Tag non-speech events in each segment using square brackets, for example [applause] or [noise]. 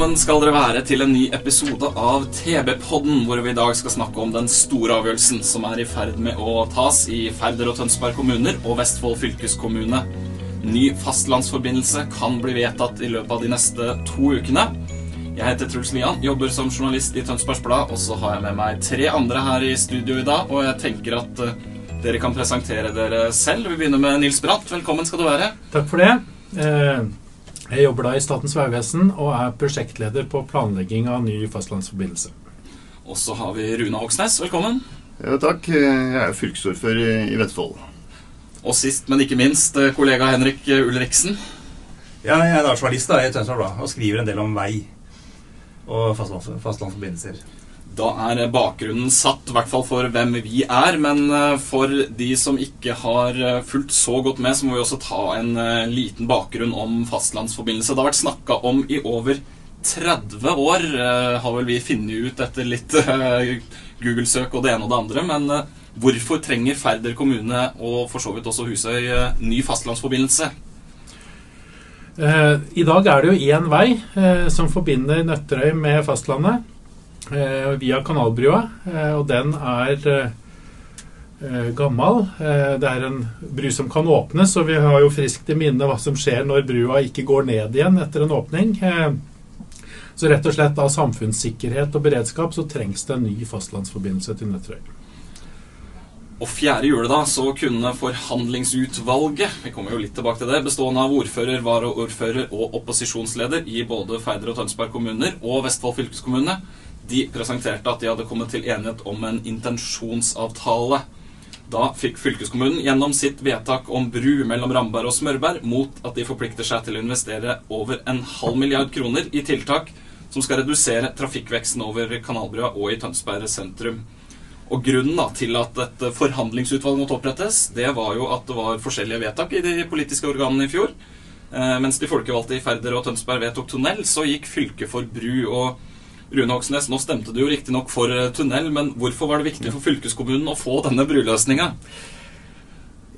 Velkommen skal dere være til en ny episode av TB-podden, hvor vi i dag skal snakke om den store avgjørelsen som er i ferd med å tas i Færder og Tønsberg kommuner og Vestfold fylkeskommune. Ny fastlandsforbindelse kan bli vedtatt i løpet av de neste to ukene. Jeg heter Truls Lian, jobber som journalist i Tønsbergs Blad, og så har jeg med meg tre andre her i studio i dag, og jeg tenker at eh, dere kan presentere dere selv. Vi begynner med Nils Bratt. Velkommen skal du være. Takk for det. Eh, Jeg jobber da i Statens vegvesen og er prosjektleder på planlegging av ny fastlandsforbindelse. Og så har vi Runa Oksnes. Velkommen. Ja, takk. Jeg er fylkesordfører i- Vestfold. Og sist, men ikke minst, eh, kollega Henrik Ulriksen. Ja, jeg er journalist da, i Tønsberg Blad og skriver en del om vei og fastlands, fastlandsforbindelser. Da er bakgrunnen satt, i hvert fall for hvem vi er. Men eh, for de som ikke har eh, fulgt så godt med, så må vi også ta en eh, liten bakgrunn om fastlandsforbindelse. Det har vært snakka om i over 30 år, har vel vi funnet ut etter litt Google-søk og det ene og det andre. Men hvorfor trenger Færder kommune og for så vidt også Husøy ny fastlandsforbindelse? I dag er det jo én vei som forbinder Nøtterøy med fastlandet via Kanalbrua, eh, og den er eh, eh, gammel. Eh, det er en bru som kan åpnes, og vi har jo friskt i minne hva som skjer når brua ikke går ned igjen etter en åpning. Eh, så rett og slett av samfunnssikkerhet og beredskap så trengs det en ny fastlandsforbindelse til Nøtterøy. Og fjerde jule da, så kunne forhandlingsutvalget, vi kommer jo litt tilbake til det, bestående av ordfører, varaordfører og opposisjonsleder i både Færder og Tønsberg kommuner og Vestfold fylkeskommune, de presenterte at de hadde kommet til enighet om en intensjonsavtale. Da fikk fylkeskommunen gjennom sitt vedtak om bru mellom Ramberg og Smørberg mot at de forplikter seg til å investere over en halv milliard kroner i tiltak som skal redusere trafikkveksten over Kanalbrua og i Tønsberg sentrum. Og Grunnen da, til at et forhandlingsutvalg måtte opprettes, det var jo at det var forskjellige vedtak i de politiske organene i fjor. Eh, mens de folkevalgte i Færder og Tønsberg vedtok tunnel, så gikk fylket for bru. og Rune Hoksnes, nå stemte du jo riktignok for eh, tunnel, men hvorfor var det viktig for fylkeskommunen å få denne bruløsninga?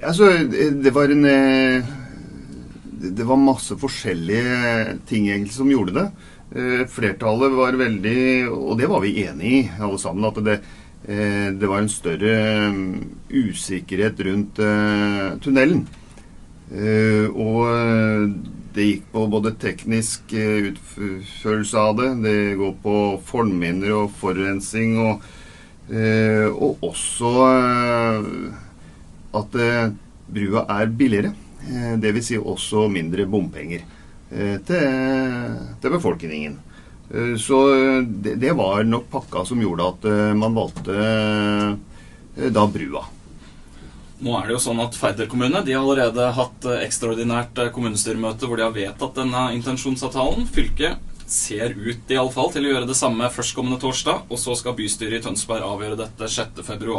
Altså, det var en eh, Det var masse forskjellige ting egentlig som gjorde det. Eh, Flertallet var veldig Og det var vi enig i, alle sammen. At det, det var en større usikkerhet rundt tunnelen. Og det gikk på både teknisk eh, utførelse av det, det går på fornminner og forurensning, og, eh, og også eh, at brua er billigere. Vil si også mindre bompenger til, til befolkningen. Så det, det var nok pakka som gjorde at man valgte da brua. Nå er det jo sånn at Færder kommune de har allerede hatt eh, ekstraordinært eh, kommunestyremøte hvor de har vedtatt denne intensjonsavtalen. Fylket ser ut i alle fall til å gjøre det samme førstkommende torsdag, og så skal bystyret i Tønsberg avgjøre dette 6.2.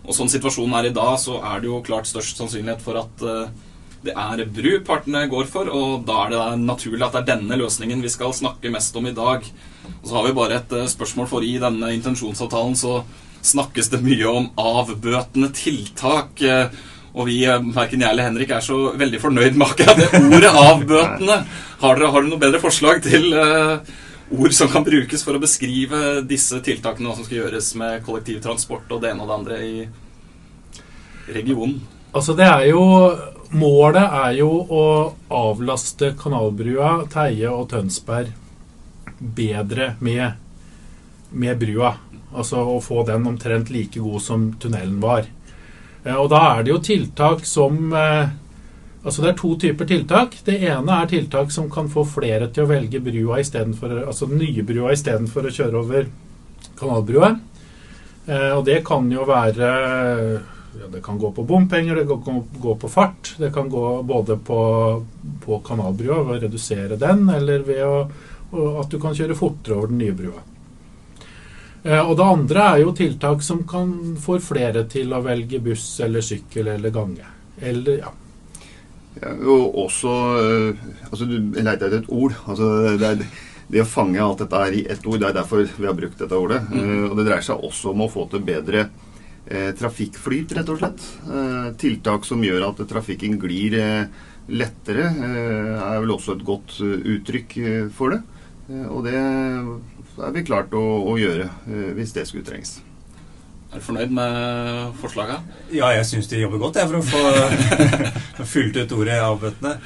Og sånn situasjonen er i dag, så er det jo klart størst sannsynlighet for at eh, det er bru partene går for, og da er det naturlig at det er denne løsningen vi skal snakke mest om i dag. Og så har vi bare et spørsmål, for i denne intensjonsavtalen så snakkes det mye om avbøtende tiltak. eh, Og vi, eh, verken jeg eller Henrik, er så veldig fornøyd med akkurat det ordet 'avbøtende'. Har dere, har dere noe bedre forslag til uh, ord som kan brukes for å beskrive disse tiltakene som skal gjøres med kollektivtransport og det ene og det andre i regionen? Altså det er jo Målet er jo å avlaste Kanalbrua, Teie og Tønsberg bedre med, med brua. Altså å få den omtrent like god som tunnelen var. Eh, Og da er det jo tiltak som eh, Altså det er to typer tiltak. Det ene er tiltak som kan få flere til å velge brua istedenfor Altså den nye brua istedenfor å kjøre over Kanalbrua. Eh, Og det kan jo være ja, Det kan gå på bompenger, det kan gå på fart. Det kan gå både på, på kanalbrua ved å redusere den, eller ved å, at du kan kjøre fortere over den nye brua. Eh, og det andre er jo tiltak som kan få flere til å velge buss eller sykkel eller gange. Eller, ja. ja og også eh, altså Du leter etter et ord. Altså, det, er, det å fange alt dette her i ett ord, det er derfor vi har brukt dette ordet. Mm. Uh, og det dreier seg også om å få til bedre eh, trafikkflyt, rett og slett. Eh, tiltak som gjør at trafikken glir lettere, er vel også et godt uttrykk for det. og det er vi klart å, å gjøre hvis det skulle trengs. Er du fornøyd med forslaget? Ja, jeg syns de jobber godt jeg, for å få [laughs] [laughs] fylt ut ordet avbøtende.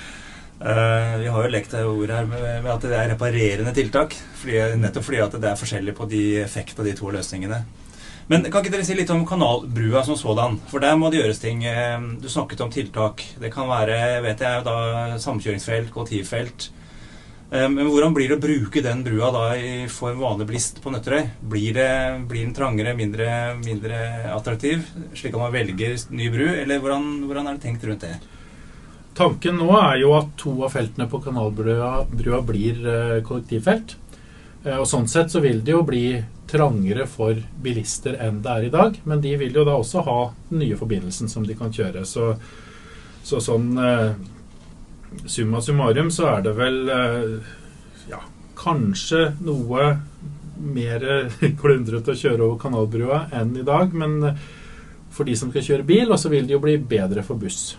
Uh, vi har jo lekt ordet her med, med, at det er reparerende tiltak. Fordi, nettopp fordi at det er forskjellig på de effekt av de to løsningene. Men kan ikke dere si litt om kanalbrua som sådan? For der må det gjøres ting. Eh, du snakket om tiltak. Det kan være vet jeg, da, samkjøringsfelt, kollektivfelt. Eh, men hvordan blir det å bruke den brua da for en vanlig bilist på Nøtterøy? Blir, det, blir den trangere, mindre, mindre attraktiv, slik at man velger ny bru? Eller hvordan, hvordan er det tenkt rundt det? Tanken nå er jo at to av feltene på Kanalbrua blir eh, kollektivfelt. Eh, og Sånn sett så vil det jo bli trangere for bilister enn det er i dag. Men de vil jo da også ha den nye forbindelsen som de kan kjøre. Så, så sånn summa summarum så er det vel ja, kanskje noe mer [laughs] klundrete å kjøre over Kanalbrua enn i dag. Men for de som skal kjøre bil, så vil det jo bli bedre for buss.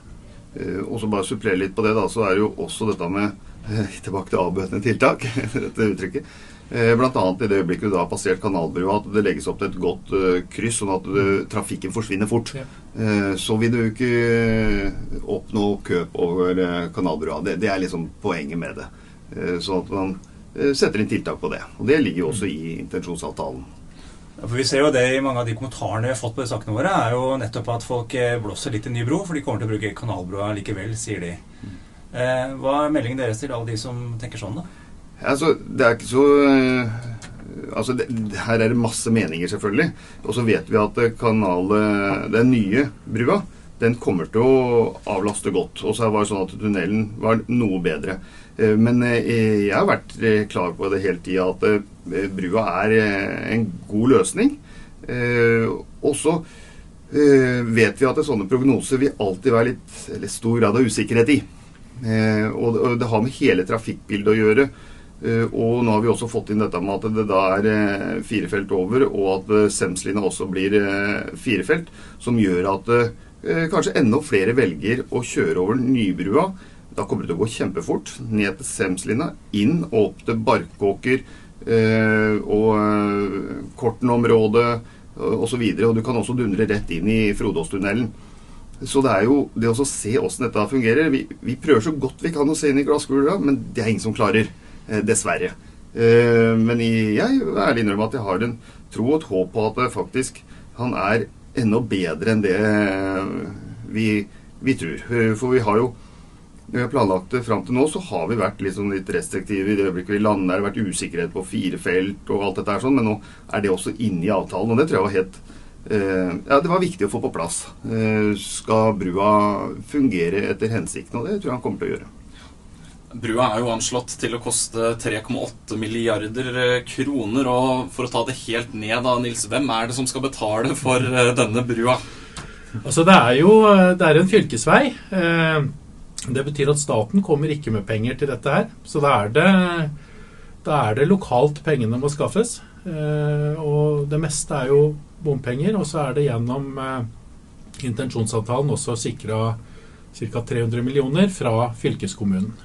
Eh, og så bare supplere litt på det, da, så er jo også dette med eh, Tilbake til avbøtende tiltak, [laughs] dette uttrykket. Eh, Bl.a. i det øyeblikket du da har passert Kanalbrua, at det legges opp til et godt kryss, sånn at trafikken forsvinner fort. Ja. Så vil du ikke oppnå køp over Kanalbrua. Det, det, er liksom poenget med det. Sånn at man setter inn tiltak på det. Og det ligger jo også i intensjonsavtalen. Ja, for Vi ser jo det i mange av de kommentarene vi har fått på de sakene våre, er jo nettopp at folk eh, blåser litt i ny bro, for de kommer til å bruke kanalbroa likevel, sier de. Eh, hva er meldingen deres til alle de som tenker sånn, da? Altså, det er ikke så eh, Altså, det, Her er det masse meninger, selvfølgelig. Og så vet vi at kanalet, den nye brua den kommer til å avlaste godt. Og så var det sånn at tunnelen var noe bedre. Eh, men eh, jeg har vært eh, klar på det hele tida at brua er en god løsning. Og så vet vi at sånne prognoser vil alltid være litt eller stor grad av usikkerhet i. Og det har med hele trafikkbildet å gjøre. Og nå har vi også fått inn dette med at det da er fire felt over, og at Semslina også blir fire felt, som gjør at kanskje enda flere velger å kjøre over Nybrua da kommer det til å gå kjempefort ned til Semslina, inn og opp til Barkåker eh, og eh, Korten-området osv. Og, og du kan også dundre rett inn i Frodåstunnelen. Så det er jo det å se åssen dette fungerer. Vi, vi, prøver så godt vi kan å se inn i glasskula, men det er ingen som klarer. Eh, dessverre. Eh, men jeg er ærlig innrømmer at jeg har en tro og et håp på at faktisk han er enda bedre enn det vi, vi tror. Eh, for vi har jo når vi har planlagt det fram til nå, så har vi vært sånn litt restriktive. I det øyeblikket vi lander, det har vært usikkerhet på fire felt og alt dette her sånn, men nå er det også inne i avtalen. Og det tror jeg var helt eh, Ja, det var viktig å få på plass. Eh, skal brua fungere etter hensikten, og det tror jeg han kommer til å gjøre. Brua er jo anslått til å koste 3,8 milliarder eh, kroner. Og for å ta det helt ned, da, Nils, hvem er det som skal betale for eh, denne brua? Altså, det er jo eh, det er en fylkesvei. Det betyr at staten kommer ikke med penger til dette her. Så da er det, da er det lokalt pengene må skaffes. Og det meste er jo bompenger. Og så er det gjennom intensjonsavtalen også sikra ca. 300 millioner fra fylkeskommunen.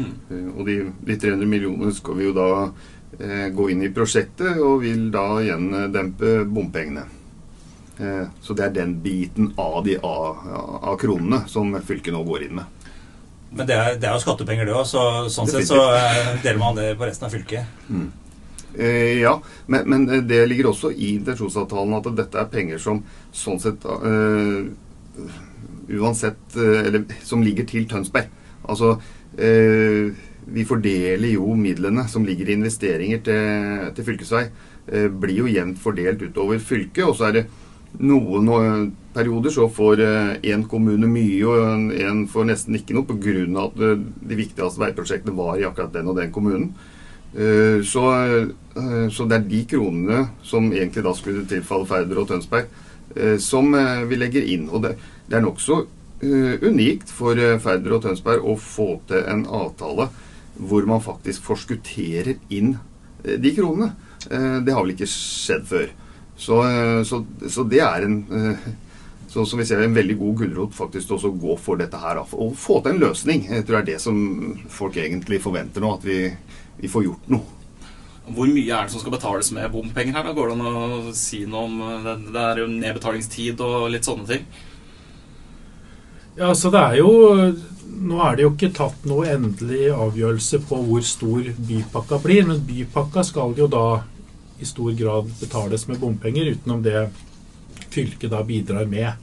Mm. Og de, de, 300 millionene skal vi jo da eh, gå inn i prosjektet, og vil da igjen dempe bompengene. Eh, så det er den biten av, de, av, av kronene som fylket nå går inn med. Men det er, det er jo skattepenger, det òg, så sånn sett så eh, deler man det på resten av fylket. Mm. Eh, ja, men, men, det ligger også i intensjonsavtalen at dette er penger som sånn sett uh, Uansett Eller som ligger til Tønsberg. Altså Vi fordeler jo midlene som ligger i investeringer til, til fylkesvei. blir jo jevnt fordelt utover fylket. Og så er det noen eh, perioder så får én kommune mye, og en får nesten ikke noe pga. at eh, de viktigste veiprosjektene var i akkurat den og den kommunen. Eh, så, eh, så det er de kronene som egentlig da skulle tilfalle Færder og Tønsberg, eh, som eh, vi legger inn. Og det, det er nokså unikt for uh, Færder og Tønsberg å få til en avtale hvor man faktisk forskutterer inn uh, de kronene. det har vel ikke skjedd før. Så, så, så det er en så som vi ser en veldig god gulrot faktisk også gå for dette her. Og få til en løsning. Jeg tror det er det som folk egentlig forventer nå. At vi, vi får gjort noe. Hvor mye er det som skal betales med bompenger her? da? Går det an å si noe om det? Det er jo nedbetalingstid og litt sånne ting. Ja, så det er jo Nå er det jo ikke tatt noe endelig avgjørelse på hvor stor bypakka blir, men bypakka skal jo da i stor grad betales med bompenger, utenom det fylket da bidrar med.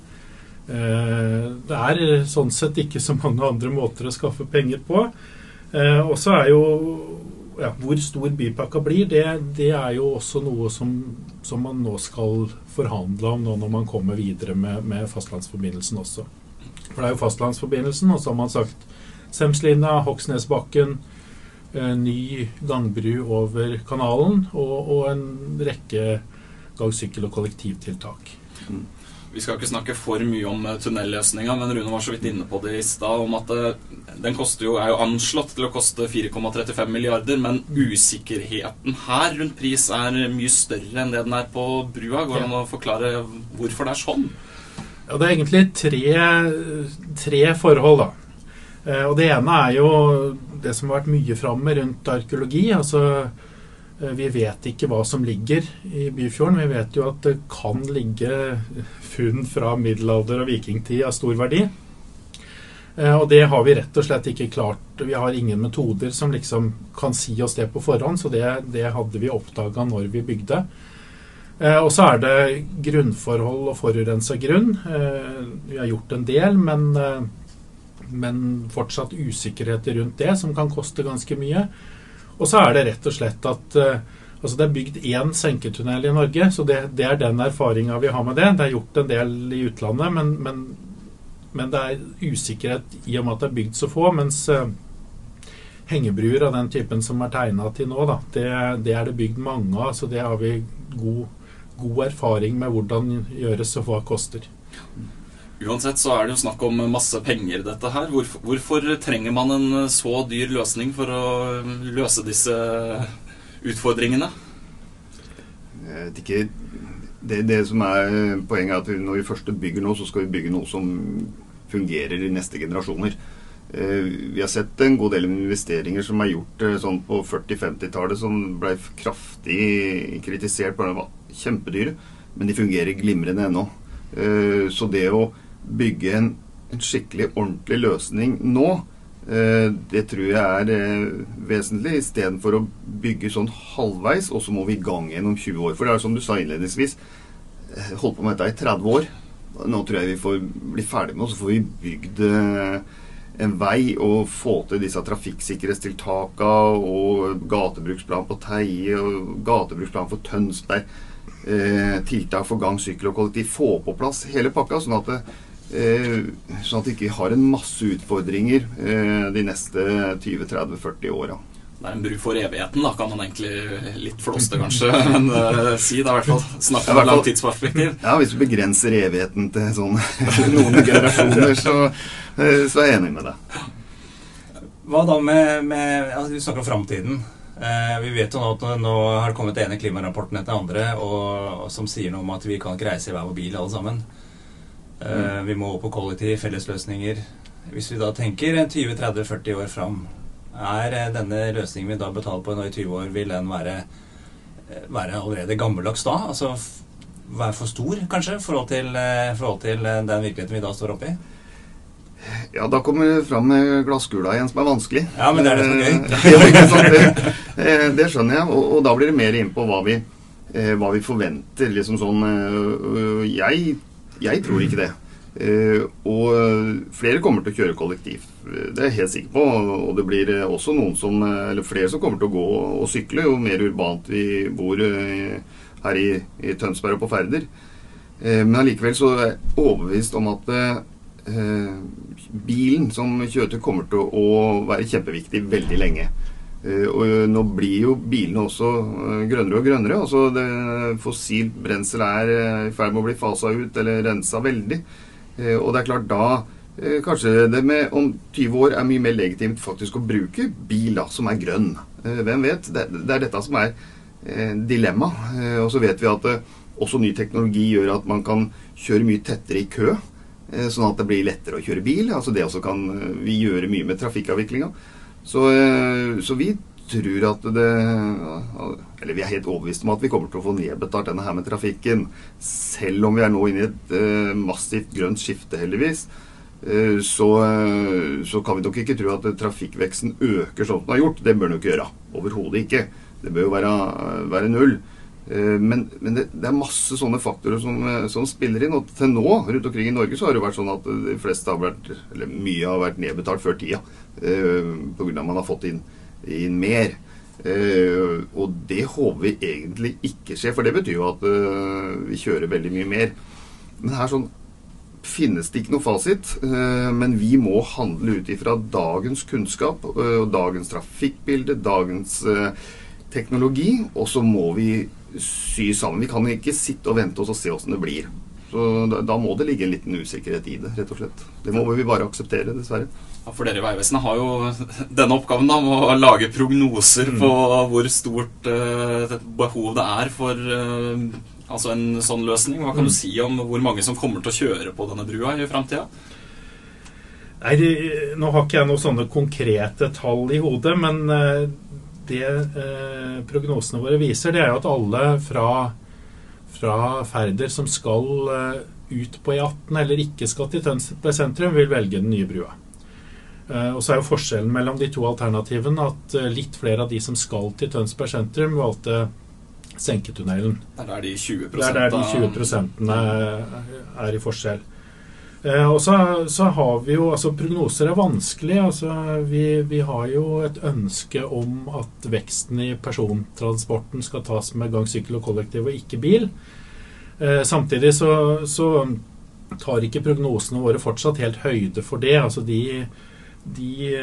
Eh, det er sånn sett ikke så mange andre måter å skaffe penger på. Eh, og så er jo ja, Hvor stor bypakka blir, det, det, er jo også noe som, som, man nå skal forhandle om nå når man kommer videre med, med fastlandsforbindelsen også. For det er jo fastlandsforbindelsen, og så har man sagt Semslina, Hoksnesbakken, eh, ny gangbru over kanalen og, og en rekke gang-, sykkel- og kollektivtiltak. Mm. Vi skal ikke snakke for mye om eh, tunnelløsninga, men Rune var så vidt inne på det i stad. om at eh, Den jo, er jo anslått til å koste 4,35 milliarder, men usikkerheten her rundt pris er mye større enn det den er på brua. Går det an å forklare hvorfor det er sånn? Ja, Det er egentlig tre, tre forhold, da. Eh, og Det ene er jo det som har vært mye framme rundt arkeologi. altså Eh, vi vet ikke hva som ligger i Byfjorden. Vi vet jo at det kan ligge funn fra middelalder og vikingtid av stor verdi. Eh, og det har vi rett og slett ikke klart. Vi har ingen metoder som liksom kan si oss det på forhånd, så det, det hadde vi oppdaga når vi bygde. Eh, og så er det grunnforhold og forurensa grunn. Vi har gjort en del, men, men fortsatt usikkerheter rundt det, som kan koste ganske mye. Og så er det rett og slett at uh, altså det er bygd én senketunnel i Norge, så det, det er den erfaringa vi har med det. Det er gjort en del i utlandet, men, men, men, det er usikkerhet i og med at det er bygd så få. Mens uh, hengebruer av den typen som er tegna til nå, da, det, det, er det bygd mange av. Så det har vi god, god erfaring med hvordan gjøres og hva koster. Uansett så er det jo snakk om masse penger, dette her. Hvorfor, hvorfor, trenger man en så dyr løsning for å løse disse utfordringene? Jeg vet ikke. Det, det som er poenget, er at når vi først bygger noe, så skal vi bygge noe som fungerer i neste generasjoner. Eh, vi har sett en god del investeringer som er gjort eh, sånn på 40-50-tallet, som ble kraftig kritisert. De var kjempedyre, men de fungerer glimrende ennå. Eh, så det å bygge en, en skikkelig ordentlig løsning nå, eh, det tror jeg er eh, vesentlig, istedenfor å bygge sånn halvveis, og så må vi i gang igjen om 20 år. For det er som du sa innledningsvis, holdt på med dette i 30 år. Nå tror jeg vi får bli ferdig med og så får vi bygd en vei og få til disse trafikksikkerhetstiltakene og gatebruksplan på Teie og gatebruksplan for Tønsberg. Eh, tiltak for gang, sykkel og kollektiv. Få på plass hele pakka, sånn at det, Eh, sånn at vi ikke har en masse utfordringer eh, de neste 20-30-40 åra. Det er en bru for evigheten, da, kan man egentlig litt flåste kanskje men uh, si. det i hvert fall Snakke om langt tidsperspektiv. Ja, hvis du begrenser evigheten til sånn [laughs] noen generasjoner, så, så, er jeg enig med deg. Hva da med, med altså, Vi snakker om framtiden. Eh, vi vet jo nå at nå har det kommet den ene klimarapporten etter andre og, og som sier noe om at vi kan ikke reise i hver vår bil alle sammen. Mm. Vi må på kollektiv, fellesløsninger. Hvis vi da tenker 20-30-40 år fram, er eh, denne løsningen vi da betaler på nå i 20 år, vil den være, eh, være allerede gammeldags da? Altså være for stor, kanskje, i forhold til, forhold til den virkeligheten vi da står oppe i? Ja, da kommer det fram glasskula igjen, som er vanskelig. Ja, men det er det som er gøy. [laughs] det, det, skjønner jeg, og, og, da blir det mer inn på hva vi, hva vi forventer. liksom sånn Jeg jeg tror ikke det. Og flere kommer til å kjøre kollektivt. Det er jeg helt sikker på. Og det blir også noen som, eller flere som kommer til å gå og sykle, jo mer urbant vi bor her i, i, Tønsberg og på Færder. Eh, men allikevel så er jeg overbevist om at eh, bilen som kjøretøy kommer til å være kjempeviktig veldig lenge. Eh, og nå blir jo bilene også eh, grønnere og grønnere. altså Fossilt brensel er eh, i ferd med å bli fasa ut eller rensa veldig. Eh, og det er klart da eh, Kanskje det med om 20 år er mye mer legitimt faktisk å bruke bil da, som er grønn. Eh, hvem vet? Det, er dette som er eh, dilemma. Eh, og så vet vi at eh, også ny teknologi gjør at man kan kjøre mye tettere i kø. Eh, Sånn at det blir lettere å kjøre bil. altså Det også kan eh, vi gjøre mye med trafikkavviklinga. Så, eh, så vi tror at det Eller vi er helt overbevist om at vi kommer til å få nedbetalt denne her med trafikken. Selv om vi er nå inne i et massivt grønt skifte, heldigvis. Så, så kan vi nok ikke tro at trafikkveksten øker sånn den har gjort. Det bør den jo ikke gjøre. Overhodet ikke. Det bør jo være, være null. Eh, Men, men det, det er masse sånne faktorer som, eh, som spiller inn. Og til nå rundt omkring i Norge så har det vært sånn at de fleste har vært, eller mye har vært nedbetalt før tida. Eh, Pga. man har fått inn, inn mer. Uh, og det håper vi egentlig ikke skjer, for det betyr jo at uh, vi kjører veldig mye mer. Men her sånn finnes det ikke noe fasit, eh, men vi må handle ut ifra dagens kunnskap eh, og dagens trafikkbilde, dagens eh, teknologi, og så må vi sy sammen. Vi kan ikke sitte og vente oss og se åssen det blir. Så da, da må det ligge en liten usikkerhet i det, rett og slett. Det må vi bare akseptere, dessverre. Ja, for dere i Vegvesenet har jo [laughs] denne oppgaven da, med å lage prognoser Mm. på hvor stort uh, behov det er for uh, altså en sånn løsning. Hva kan Mm. du si om hvor mange som kommer til å kjøre på denne brua i framtida? Nei, Nå har ikke jeg noen sånne konkrete tall i hodet, men eh, det eh, prognosene våre viser, det er jo at alle fra, fra Færder som skal eh, ut på E18 eller ikke skal til Tønsberg sentrum, vil velge den nye brua. Eh, og så er jo forskjellen mellom de to alternativene at eh, litt flere av de som skal til Tønsberg sentrum, valgte senketunnelen. Det er der de 20 Det er der de 20 prosentene er i forskjell. Eh, og så, så har vi jo altså Prognoser er vanskelig. altså vi, vi har jo et ønske om at veksten i persontransporten skal tas med gang, sykkel og kollektiv, og ikke bil. Eh, samtidig så, så tar ikke prognosene våre fortsatt helt høyde for det. altså de, de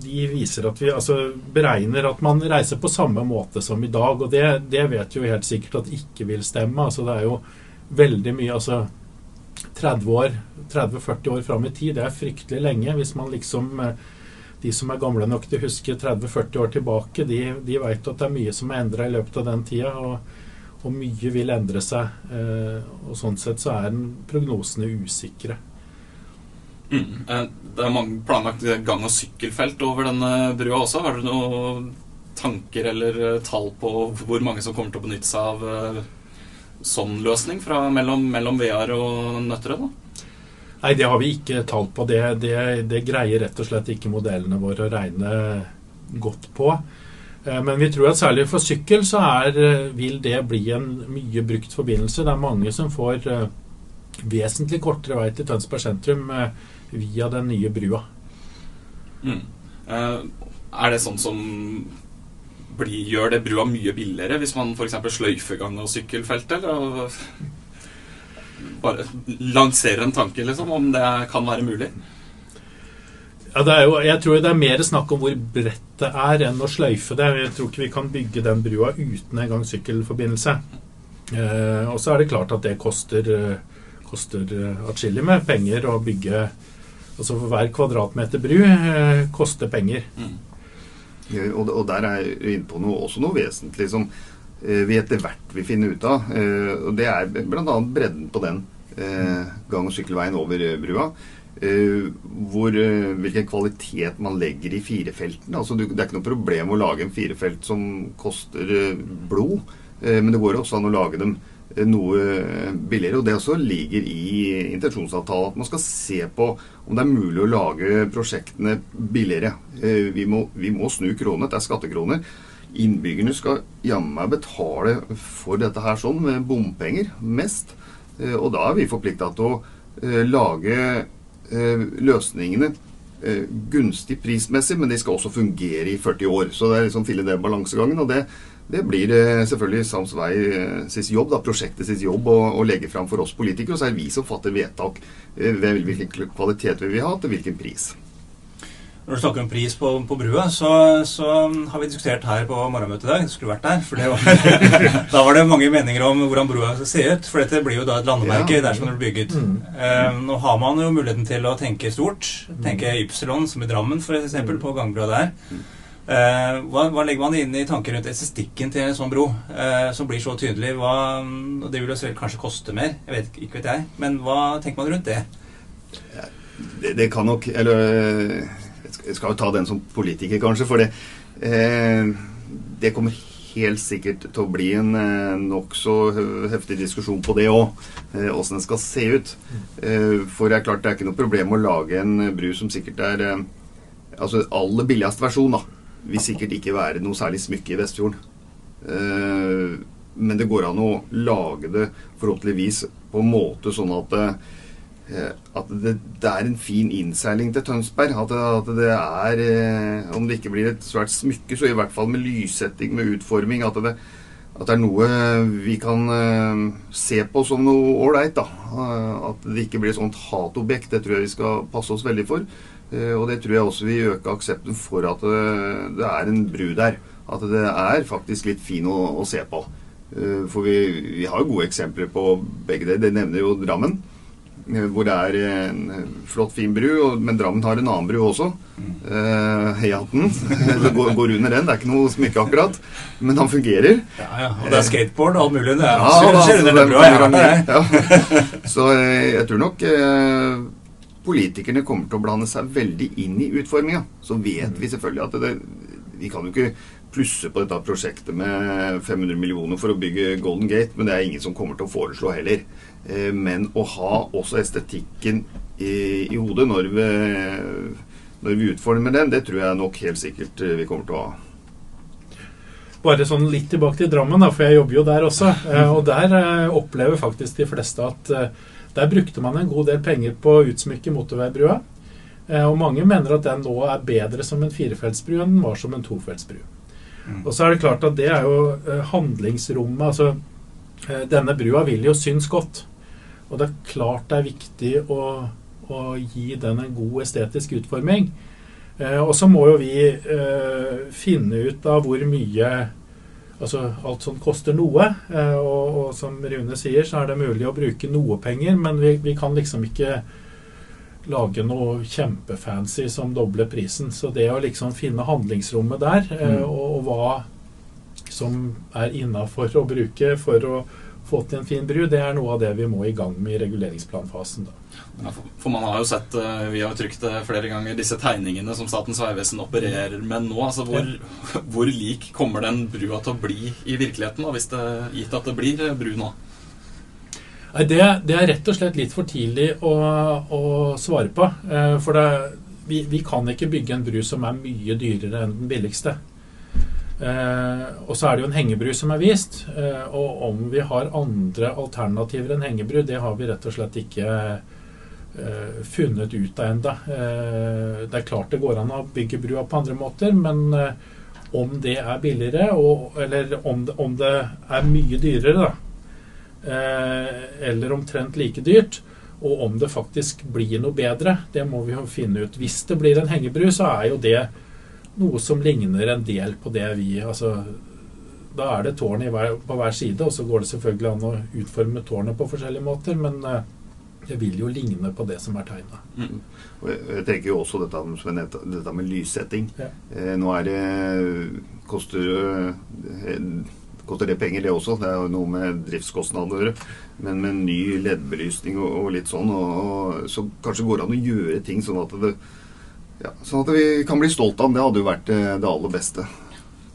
de viser at vi altså, beregner at man reiser på samme måte som i dag. Og det, det vet jo helt sikkert at ikke vil stemme. Altså, det er jo veldig mye altså 30 år, 30-40 år fram i tid, det er fryktelig lenge. Hvis man liksom eh, De som er gamle nok til å huske 30-40 år tilbake, de, de vet at det er mye som er endra i løpet av den tida. Og, og mye vil endre seg. Eh, og sånn sett så er prognosene usikre. Mm. Eh, Det er mange planlagt gang- og sykkelfelt over denne brua også. Har dere noen tanker eller tall på hvor mange som kommer til å benytte seg av sånn løsning fra mellom, mellom VR og Nøtterøy? Nei, det har vi ikke tall på. Det, det, det greier rett og slett ikke modellene våre å regne godt på. Eh, Men vi tror at særlig for sykkel så er, eh, vil det bli en mye brukt forbindelse. Det er mange som får eh, vesentlig kortere vei til Tønsberg sentrum via den nye brua. Mm. Er det sånn som blir, gjør det brua mye billigere hvis man f.eks. sløyfer gang- og sykkelfeltet? Eller bare lanserer en tanke, liksom, om det kan være mulig? Ja, det er jo, jeg tror det er mer snakk om hvor bredt det er, enn å sløyfe det. Jeg tror ikke vi kan bygge den brua uten en gang sykkelforbindelse. Eh, og så er det klart at det koster, eh, koster eh, atskillig med penger å bygge Altså for hver kvadratmeter bru eh, koster penger. Eh, Og, og der er jeg inne på noe, også noe vesentlig som eh, vi etter hvert vil finne ut av. Eh, og det er bl.a. bredden på den eh, gang- og sykkelveien over eh, brua. Eh, hvor, eh, hvilken kvalitet man legger i firefeltene. Altså, det er ikke noe problem å lage en firefelt som koster eh, blod, eh, men det går også an å lage dem eh, noe billigere. Og det også ligger i intensjonsavtalen at man skal se på om det er mulig å lage prosjektene billigere. Eh, Vi må, vi må snu kronene. Det er skattekroner. Innbyggerne skal jammen meg betale for dette her sånn med bompenger mest. Eh, Og da er vi forplikta til å eh, lage løsningene gunstig prismessig, men de skal også fungere i 40 år. Så det er liksom finne den balansegangen. og det det blir eh, selvfølgelig Sams Vei eh, sitt jobb, da, prosjektet sitt jobb, å, å legge fram for oss politikere. Og så er det vi som fatter vedtak eh, hvilken kvalitet vi vil ha, til hvilken pris. Når du snakker om pris på, på brua, så, så, har vi diskutert her på morgenmøtet i dag. Du skulle vært der. For var, [laughs] da var det mange meninger om hvordan brua skal se ut. For dette blir jo da et landemerke ja. dersom det blir bygget. Mm. Um, nå har man jo muligheten til å tenke stort. Tenke Ypsilon, som i Drammen f.eks., på gangbrua der. Eh, hva, hva, legger man inn i tanker rundt estetikken til en sånn bro, eh, som blir så tydelig? Hva, det vil selv kanskje koste mer, jeg vet, ikke vet jeg. Men hva tenker man rundt det? Det, det kan nok Eller jeg skal jo ta den som politiker, kanskje. For det, eh, det kommer helt sikkert til å bli en eh, nokså heftig diskusjon på det òg. Åssen den skal se ut. For det er klart det er ikke noe problem å lage en bru som sikkert er Altså aller billigste versjon, da vil sikkert ikke være noe særlig smykke i Vestfjorden. Uh, men det går an å lage det forhåpentligvis på en måte sånn at, det, at det, det, er en fin innseiling til Tønsberg. At det, at det er uh, Om det ikke blir et svært smykke, så i hvert fall med lyssetting, med utforming. At det, at det er noe vi kan se på som noe ålreit. At det ikke blir et sånt hatobjekt. Det tror jeg vi skal passe oss veldig for. Eh, og det tror jeg også vil øke aksepten for at eh, det er en bru der. At det er faktisk litt fin å, å se på. Eh, for vi, vi, har jo gode eksempler på begge deler. Det nevner jo Drammen. Hvor det er en flott, fin bru, men Drammen har en annen bru også. Heiaten. [laughs] Det går, går, under den. Det er ikke noe smykke akkurat. Men han fungerer. Ja, ja. Og det er skateboard og alt mulig. Det er, ja, skjer, skjer under den brua. Ja. Så jeg tror nok politikerne kommer til å blande seg veldig inn i utforminga. Så vet vi selvfølgelig at det, vi kan jo ikke plusse på dette prosjektet med 500 millioner for å bygge Golden Gate, men det er ingen som kommer til å foreslå heller. Eh, men å ha også estetikken i, i hodet når vi, når vi utformer den, det tror jeg nok helt sikkert vi kommer til å ha. Bare sånn litt tilbake til Drammen, da, for jeg jobber jo der også. Eh, og der eh, opplever faktisk de fleste at der brukte man en god del penger på å utsmykke motorveibrua. Eh, og mange mener at den nå er bedre som en firefeltsbru enn den var som en tofeltsbru. Mm. Og så er det klart at det er jo eh, handlingsrommet Altså, eh, denne brua vil jo synes godt. Og det er klart det er viktig å, å gi den en god estetisk utforming. Og så må jo vi finne ut av hvor mye altså Alt sånt koster noe. Eh, og, og, som Rune sier, så er det mulig å bruke noe penger, men vi, vi kan liksom ikke lage noe kjempefancy som dobler prisen. Så det å liksom finne handlingsrommet der, eh, mm. og, og, hva som er innafor å bruke for å få til en fin bru, det er noe av det vi må i gang med i reguleringsplanfasen. da. Ja, for, man har jo sett, eh, vi har jo trykt det flere ganger, disse tegningene som Statens vegvesen opererer med nå. altså Hvor, ja. [laughs] hvor lik kommer den brua til å bli i virkeligheten, da, hvis det gitt at det blir eh, bru nå? Nei, det, det, er rett og slett litt for tidlig å, å svare på. Eh, for det, vi, vi, kan ikke bygge en bru som er mye dyrere enn den billigste. Eh, og så er det jo en hengebru som er vist. Eh, og om vi har andre alternativer enn hengebru, det har vi rett og slett ikke eh, funnet ut av. Eh, det er klart det går an å bygge brua på andre måter, men om det er billigere, og, eller om det, om det, er mye dyrere, da, eller omtrent like dyrt, og om det faktisk blir noe bedre, det må vi jo finne ut. Hvis det blir en hengebru, så er jo det noe som ligner en del på det vi altså, Da er det tårn hver, på hver side, og så går det selvfølgelig an å utforme tårnet på forskjellige måter, men uh, det vil jo ligne på det som er tegna. Mm. Jeg tenker jo også dette, dette med lyssetting. Ja. Eh, nå er det koster, eh, koster det penger, det også. Det er jo noe med driftskostnader å gjøre. Men med ny LED-belysning og, og, litt sånn, og, og, så kanskje går det an å gjøre ting sånn at det ja, sånn at vi kan bli stolt av ham. Det hadde jo vært eh, det aller beste.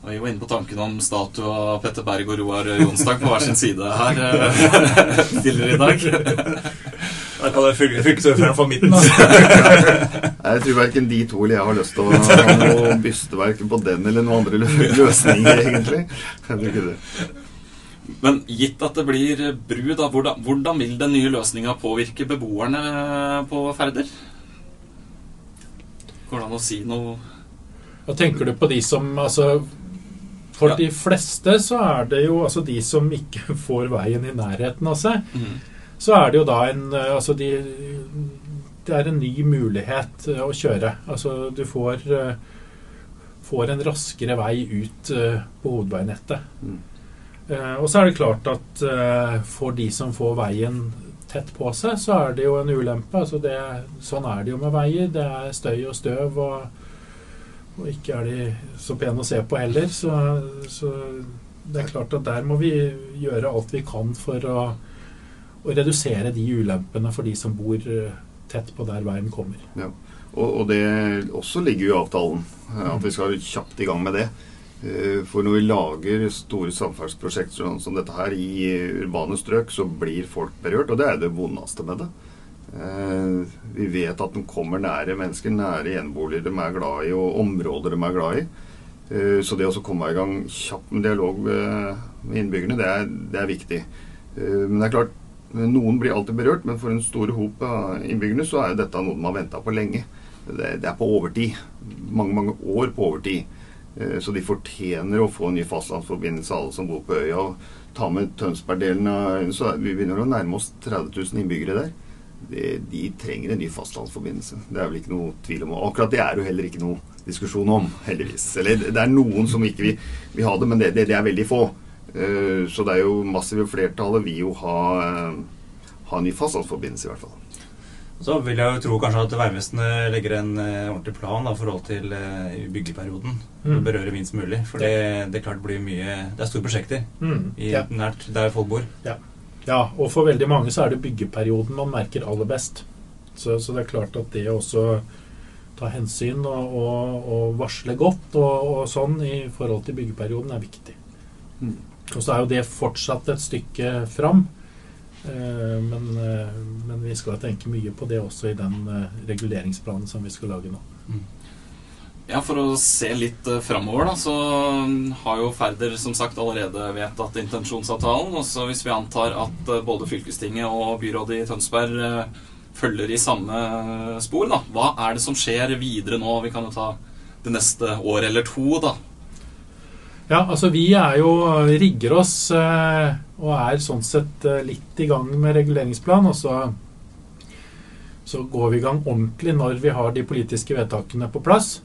Og vi var inne på tanken om statue av Petter Berg og Roar Jonsdag på hver sin side her eh, [laughs] tidligere i dag. Da kan det fylkesordføreren fra midten, da. jeg tror verken de to eller jeg har lyst til å ha noe bysteverk på den eller noen andre løsninger, egentlig. Jeg tror ikke det. Men gitt at det blir bru, da, hvordan, hvordan vil den nye løsninga påvirke beboerne på Færder? Går det an å si noe Da tenker du på de som altså For Ja. de fleste så er det jo altså de som ikke [laughs] får veien i nærheten av seg. mm. Så er det jo da en eh, Altså de Det er en ny mulighet eh, å kjøre. Altså du får eh, Får en raskere vei ut på hovedveinettet. Mm. Og så er det klart at for de som får veien tett på seg, så er det jo en ulempe. Altså det, sånn er det jo med veier. Det er støy og støv, og, og ikke er de så pene å se på heller. Så, så det er klart at der må vi gjøre alt vi kan for å, å redusere de ulempene for de som bor eh, tett på der veien kommer. Ja. Og, og det også ligger jo i avtalen, eh, at vi skal kjapt i gang med det. Eh, For når vi lager store samferdselsprosjekter sånn som dette her i urbane strøk, så blir folk berørt, og det er det vondeste med det. Eh, Vi vet at de kommer nære mennesker, nære eneboliger de er glad i, og områder de er glad i. Eh, Så det å komme i gang kjapt med dialog med innbyggerne, det er, det er viktig. Men det er klart, noen blir alltid berørt, men for en stor hop av innbyggerne så er jo dette noe de har venta på lenge. Det er på overtid. Mange, mange år på overtid. Eh, Så de fortjener å få en ny fastlandsforbindelse, alle som bor på øya. og Ta med Tønsberg-delen av øya, så vi begynner å nærme oss 30 000 innbyggere der. De, de trenger en ny fastlandsforbindelse. Det er vel ikke noe tvil om. Akkurat det er jo heller ikke noe diskusjon om, heldigvis. Eller det er noen som ikke vil, vil ha det, men det, det, det er veldig få. Eh, Så det er jo massive flertallet vil jo ha, eh, ha en ny fastlandsforbindelse, i hvert fall. Så vil jeg jo tro kanskje at Vegvesenet legger en eh, ordentlig plan da, i forhold til eh, byggeperioden. Mm. Berøre minst mulig. For det, det klart blir mye Det er store prosjekter Mm, i, ja. nært der folk bor. Ja. ja, og for veldig mange så er det byggeperioden man merker aller best. Så, så det er klart at det også ta hensyn og, og, og varsle godt og, og sånn i forhold til byggeperioden er viktig. Mm. Og så er jo det fortsatt et stykke fram. Eh, men, eh, men vi skal tenke mye på det også i den eh, reguleringsplanen som vi skal lage nå. Ja, For å se litt framover, da, så mm, har jo Færder som sagt allerede vedtatt intensjonsavtalen. Og så hvis vi antar at både fylkestinget og byrådet i Tønsberg følger i samme spor, da, hva er det som skjer videre nå? Vi kan jo ta det neste år eller to, da. Ja, altså vi er jo rigger oss eh, og er sånn sett eh, litt i gang med reguleringsplan. Og så, så går vi i gang ordentlig når vi har de politiske vedtakene på plass.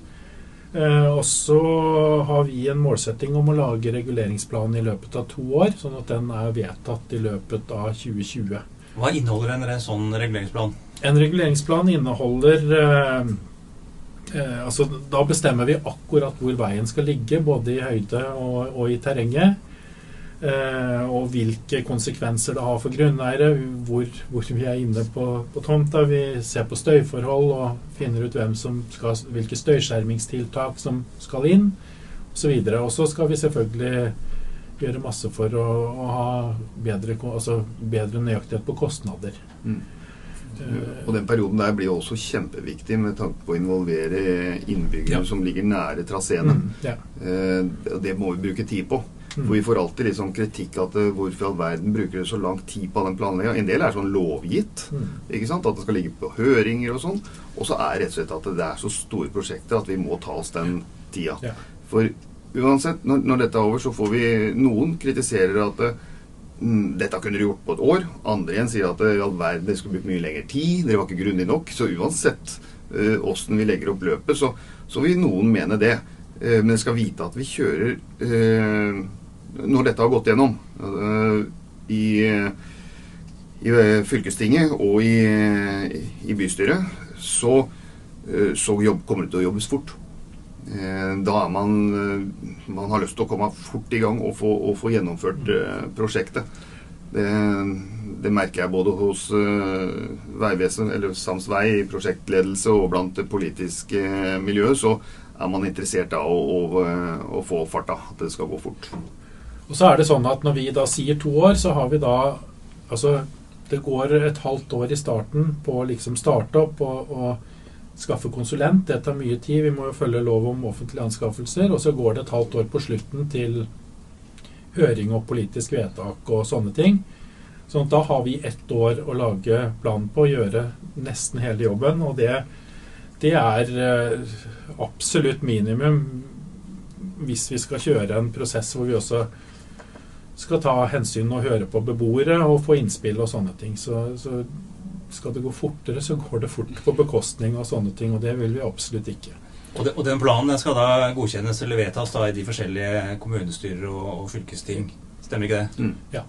Eh, og så har vi en målsetting om å lage reguleringsplanen i løpet av to år, sånn at den er vedtatt i løpet av 2020. Hva inneholder en sånn reguleringsplan? En reguleringsplan inneholder eh, eh, altså, Da bestemmer vi akkurat hvor veien skal ligge, både i høyde og, og i terrenget. Eh, og hvilke konsekvenser det har for grunneiere, hvor, hvor vi er inne på, på tomta. Vi ser på støyforhold og finner ut hvem som skal, hvilke støyskjermingstiltak som skal inn, osv. Og så skal vi selvfølgelig gjøre masse for å, å ha bedre, altså bedre nøyaktighet på kostnader. Mm. Eh, Og den perioden der blir jo også kjempeviktig med tanke på å involvere innbyggere Ja. som ligger nære traseene. Mm, ja. Eh, det må vi bruke tid på. Mm. For vi får alltid litt sånn kritikk at eh, hvorfor i all verden bruker dere så lang tid på den planlegginga. En del er sånn lovgitt. Mm. ikke sant? At det skal ligge på høringer og sånn. Og så er rett og slett at det er så store prosjekter at vi må ta oss den tida. Ja. For uansett, når, når dette er over, så får vi Noen kritiserer at eh, mm, dette kunne dere gjort på et år. Andre igjen sier at eh, i all verden, dere skulle brukt mye lengre tid. Dere var ikke grundig nok. Så uansett åssen uh, vi legger opp løpet, så, så vil noen mene det. Uh, men dere skal vite at vi kjører eh, Når dette har gått gjennom eh, i, i eh, fylkestinget og i, i bystyret, så, eh, så jobb, kommer det til å jobbes fort. Da er man Man har lyst til å komme fort i gang og få, og få gjennomført prosjektet. Det, det merker jeg både hos uh, Vegvesen, eller Sams Vei, prosjektledelse og blant det politiske miljøet, så er man interessert av å, å, å få farta. At det skal gå fort. Og så er det sånn at når vi da sier to år, så har vi da Altså, det går et halvt år i starten på å liksom starte opp og, og skaffe konsulent. Det tar mye tid. Vi må jo følge lov om offentlige anskaffelser. Og så går det et halvt år på slutten til høring og politisk vedtak og sånne ting. Sånn at da har vi ett år å lage plan på, gjøre nesten hele jobben. Og det, Det er eh, absolutt minimum hvis vi skal kjøre en prosess hvor vi også skal ta hensyn og høre på beboere og få innspill og sånne ting. Så, så skal det gå fortere, så går det fort på bekostning av sånne ting, og det vil vi absolutt ikke. Og, det, og den planen den skal da godkjennes eller vedtas da i de forskjellige kommunestyrer og, og fylkesting. Stemmer ikke det? Mm. Ja.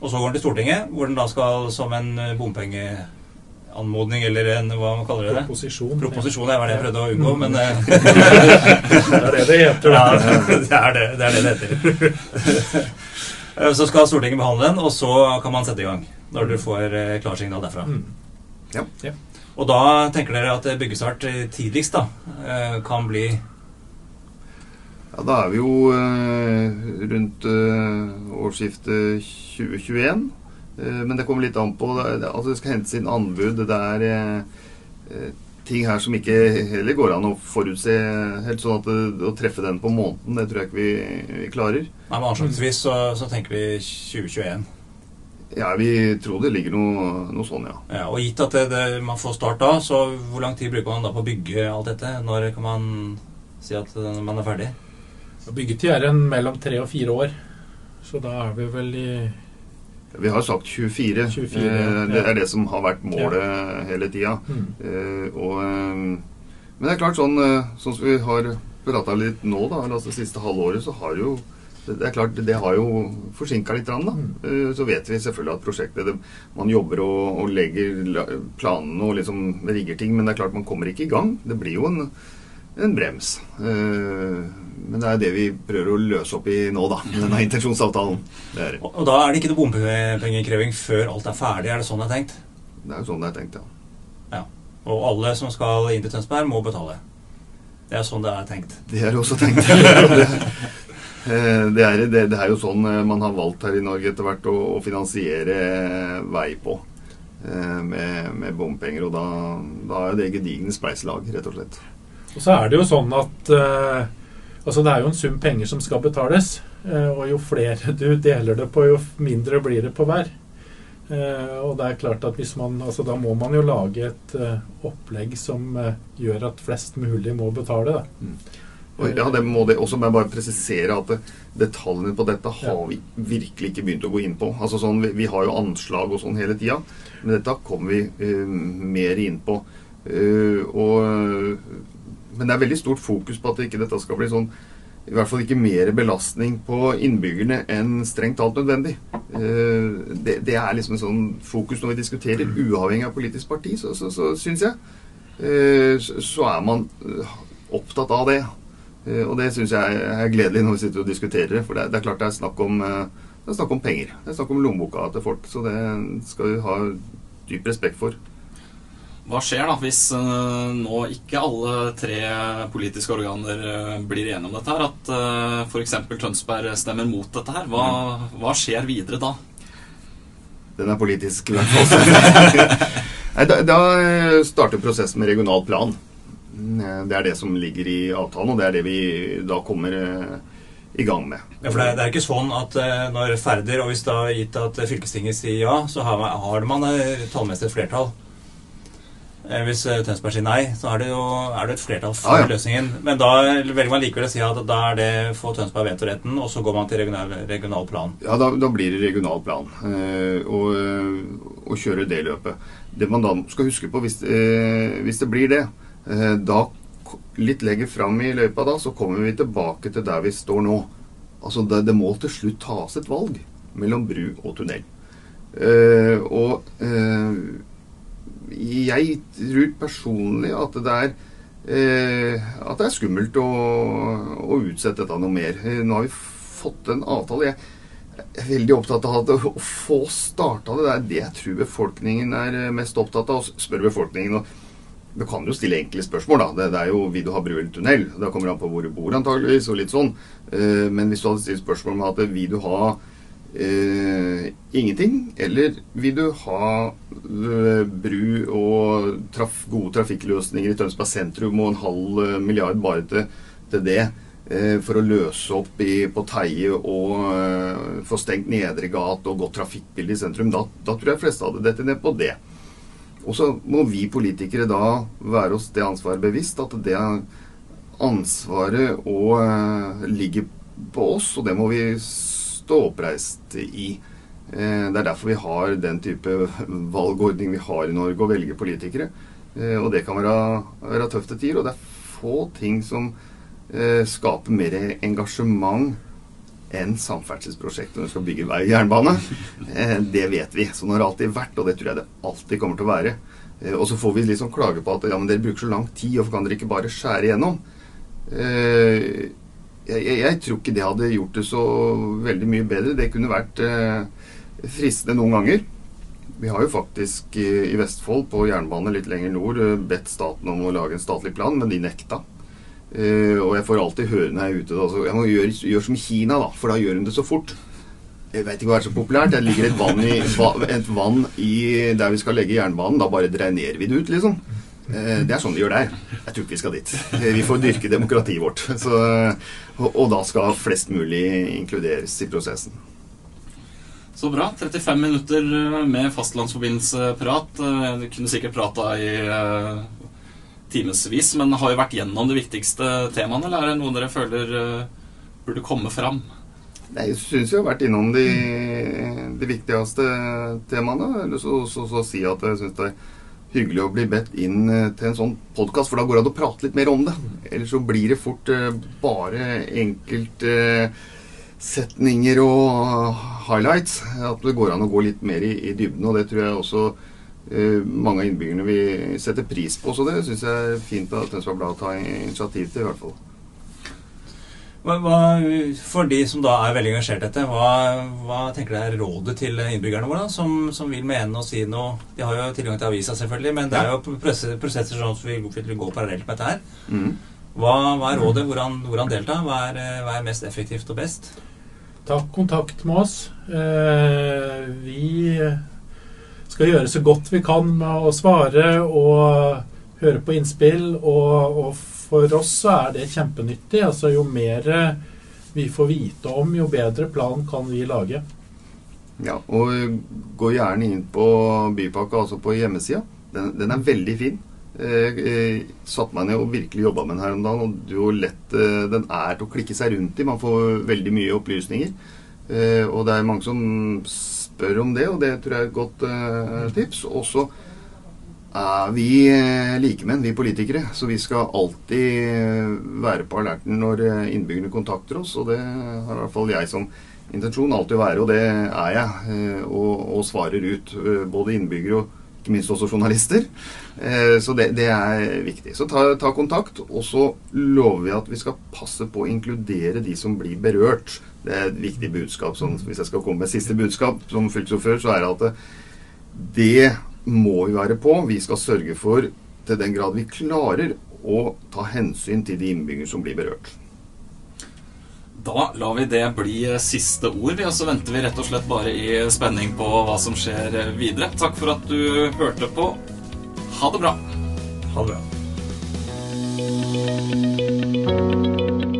Og så går den til Stortinget, hvor den da skal som en eh, bompengeanmodning eller en hva man kaller det? Proposisjon. Proposisjon det var det jeg prøvde å unngå, men eh, [laughs] [laughs] Det er det det heter. ja, det er det det, er det, det heter. [laughs] Eh, Så skal Stortinget behandle den, og så kan man sette i gang. Når du får eh, klarsignal derfra. Mm. Ja. Ja. Og da tenker dere at byggestart eh, tidligst da eh, kan bli Ja, da er vi jo rundt årsskiftet 2021. Eh, men det kommer litt an på Altså det skal hentes inn anbud. Det er ting her som ikke heller går an å forutse helt sånn at å treffe den på måneden, det tror jeg ikke vi, vi klarer. Nei, men Anslagsvis så, så tenker vi 2021. Ja, vi tror det ligger noe, noe sånn, ja. Ja, og gitt at det, det, man får start da, så hvor lang tid bruker man da på å bygge alt dette? Når kan man si at eh, man er ferdig? Byggetid er en mellom tre og fire år. Så da er vi vel i Vi har sagt 24. 24, eh, ja. det er det som har vært målet hele tida. mm. Eh, eh, men det er klart, sånn, eh, sånn som vi har prata litt nå, da, altså det siste halvåret, så har jo det er klart, det har jo forsinka litt. Da. Eh, Så vet vi selvfølgelig at prosjektet det, Man jobber og, og legger planene og liksom rigger ting, men det er klart man kommer ikke i gang. Det blir jo en, en brems. Eh, Men det er det vi prøver å løse opp i nå, da. med Denne intensjonsavtalen. Det er, Og, og da er det ikke noe bompengekreving før alt er ferdig? Er det sånn det er tenkt? det er jo sånn det er tenkt, ja. Ja. Og alle som skal inn til Tønsberg, må betale? Det er sånn det er tenkt. Det er også tenkt. [laughs] det, eh, er, det, det er jo sånn eh, man har valgt her i Norge etter hvert å, å finansiere vei på. eh, Med, med bompenger. Og da, da er det gedigne spleiselag, rett og slett. Og så er det jo sånn at eh, Altså det er jo en sum penger som skal betales. eh, og jo flere [laughs] du deler det på, jo mindre blir det på hver. Eh, og det er klart at hvis man Altså da må man jo lage et eh, opplegg som gjør at flest mulig må betale, da. Og ja, det må det også må jeg bare presisere at detaljene på dette har vi virkelig ikke begynt å gå inn på. Altså sånn, vi, vi har jo anslag og sånn hele tida, men dette kommer vi uh, mer inn på. Uh, og, men det er veldig stort fokus på at ikke dette skal bli sånn i hvert fall ikke mer belastning på innbyggerne enn strengt talt nødvendig. Eh, det, det er liksom en sånn fokus når vi diskuterer, uavhengig av politisk parti, så, så, så syns jeg. Eh, så, er man eh, opptatt av det. Og det syns jeg er gledelig når vi sitter og diskuterer det. For det det er klart det er snakk om, det er snakk om penger. Det er snakk om lommeboka til folk. Så det skal vi ha dyp respekt for. Hva skjer da hvis eh, nå ikke alle tre politiske organer eh, blir enige om dette her? At uh, f.eks. Tønsberg stemmer mot dette her. Hva, hva skjer videre da? Den er politisk, i hvert fall. [laughs] Da, da starter prosessen med regional plan. Eh, Det er det som ligger i avtalen, og det er det vi da kommer eh, i gang med. Ja, for det er, det er ikke sånn at eh, når Færder, og hvis da gitt at fylkestinget sier ja, så har man, har man eh, tallmessig et flertall. Eh, Hvis eh, Tønsberg sier nei, så er det jo er det et flertall for ah, ja. løsningen. Men da velger man likevel å si at da er det få Tønsberg vetoretten, og så går man til regional, regional plan. Ja, da, da blir det regional plan eh, og, og kjøre det løpet. Det man da skal huske på, hvis, eh, hvis det blir det, eh, da litt lenger fram i løypa da, så kommer vi tilbake til der vi står nå. Altså, det, det må til slutt tas et valg mellom bru og tunnel. Eh, og eh, jeg tror personlig at det er eh, at det er skummelt å, å utsette dette noe mer. Eh, nå har vi fått en avtale. Jeg er veldig opptatt av å få starta det. Det er det jeg tror befolkningen er eh, mest opptatt av. Og spør befolkningen og Du kan jo stille enkle spørsmål, da. Det, det er jo vil du ha bru eller tunnel? Det kommer an på hvor du bor, antageligvis, og litt sånn. Men hvis du hadde stilt spørsmål om at vil du ha eh, ingenting, eller vil du ha eh, bru og traf, gode trafikkløsninger i Tønsberg sentrum og en halv eh, milliard bare til, til det? eh, For å løse opp i, på Teie og eh, få stengt Nedre gate og godt trafikkbilde i sentrum. Da, da tror jeg fleste hadde dette ned på det. Og så må vi politikere da være oss det ansvaret bevisst, at det ansvaret og eh, ligger på oss, og det må vi stå oppreist i. Eh, det er derfor vi har den type valgordning vi har i Norge, å velge politikere. Eh, og det kan være, være til tider, og det er få ting som eh, skaper mer engasjement enn samferdselsprosjektet når du skal bygge vei og jernbane. Det vet vi. Sånn har det alltid vært, og det tror jeg det alltid kommer til å være. Og så får vi liksom klage på at ja, men dere bruker så lang tid, hvorfor kan dere ikke bare skjære igjennom? Eh, jeg, jeg, jeg, tror ikke det hadde gjort det så veldig mye bedre. Det kunne vært eh, fristende noen ganger. Vi har jo faktisk i, i Vestfold, på jernbane litt lenger nord, eh, bedt staten om å lage en statlig plan, men de nekta. Eh, og jeg får alltid høre når jeg er ute altså, Jeg må gjøre, gjøre, som Kina, da, for da gjør hun det så fort. Jeg vet ikke hva er så populært. Det ligger et vann, i, et vann i der vi skal legge jernbanen. Da bare drenerer vi det ut, liksom. Uh, det er sånn de gjør der. Jeg tror ikke vi skal dit. Uh, vi får dyrke demokratiet vårt. [laughs] Så, og, og, da skal flest mulig inkluderes i prosessen. Så bra. 35 minutter med fastlandsforbindelseprat. Du kunne sikkert prata i timevis, men har jo vært gjennom de viktigste temaene, eller er det noe dere føler burde komme fram? Nei, Jeg syns vi har vært innom de, de viktigste temaene. Eller så, til å si at jeg syns det er hyggelig å bli bedt inn eh, til en sånn podkast, for da går det an å prate litt mer om det. Ellers så blir det fort uh, bare enkeltsetninger uh, og highlights. At det går an å gå litt mer i, i dybden, og det tror jeg også Eh, mange av innbyggerne vil sette pris på. Så det syns jeg er fint at Tønsberg Blad tar initiativ til, i hvert fall. Hva, hva, for de som da er veldig engasjert i dette, hva, hva, tenker du er rådet til innbyggerne våre, da, som, som, vil mene og si noe? De har jo tilgang til avisa, selvfølgelig, men det er jo prosesser sånn som vil, vil gå parallelt med dette her. Mm. Hva, er rådet? Hvordan, hvordan delta? Hva er, hva er, mest effektivt og best? Ta kontakt med oss. Eh, vi skal gjøre så godt vi kan med å svare og høre på innspill. Og, og for oss så er det kjempenyttig. Altså Jo mer vi får vite om, jo bedre plan kan vi lage. Ja, og gå gjerne inn på Bypakka, altså på hjemmesida. Den, den, er veldig fin. Jeg, jeg satte meg ned og virkelig jobba med den her om dagen. Og hvor lett eh, den er til å klikke seg rundt i. Man får veldig mye opplysninger. Eh, og det er mange som spør om det, og det tror jeg er et godt tips. Og så er vi uh, likemenn, vi politikere. Så vi skal alltid uh, være på alerten når innbyggerne kontakter oss. Og det har i hvert fall jeg som intensjon alltid å være, og det er jeg. Og, og svarer ut. Både innbyggere og ikke minst også journalister. Så det, det er viktig. Så ta, ta, kontakt, og så lover vi at vi skal passe på å inkludere de som blir berørt. Det er et viktig budskap. Sånn, hvis jeg skal komme med siste budskap som fylkesordfører, så er det at det må vi være på. Vi skal sørge for, til den grad vi klarer, å ta hensyn til de innbyggere som blir berørt. Da lar vi det bli siste ord, og så venter vi rett og slett bare i spenning på hva som skjer videre. Takk for at du hørte på. Ha det bra. Ha det bra.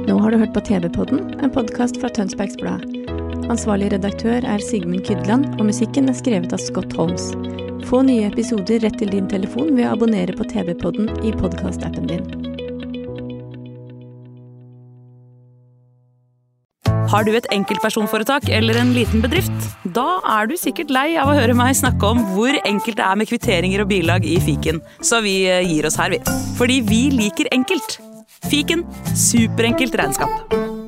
Nå har du hørt på TV-podden, en podkast fra Tønsbergs Blad. Ansvarlig redaktør er Sigmund Kydland, og musikken er skrevet av Scott Holmes. Få nye episoder rett til din telefon ved å abonnere på TV-podden i podkastappen din. Har du et enkeltpersonforetak eller en liten bedrift? Da er du sikkert lei av å høre meg snakke om hvor enkelt det er med kvitteringer og bilag i fiken, så vi eh, gir oss her, vi. Fordi vi liker enkelt. Fiken superenkelt regnskap.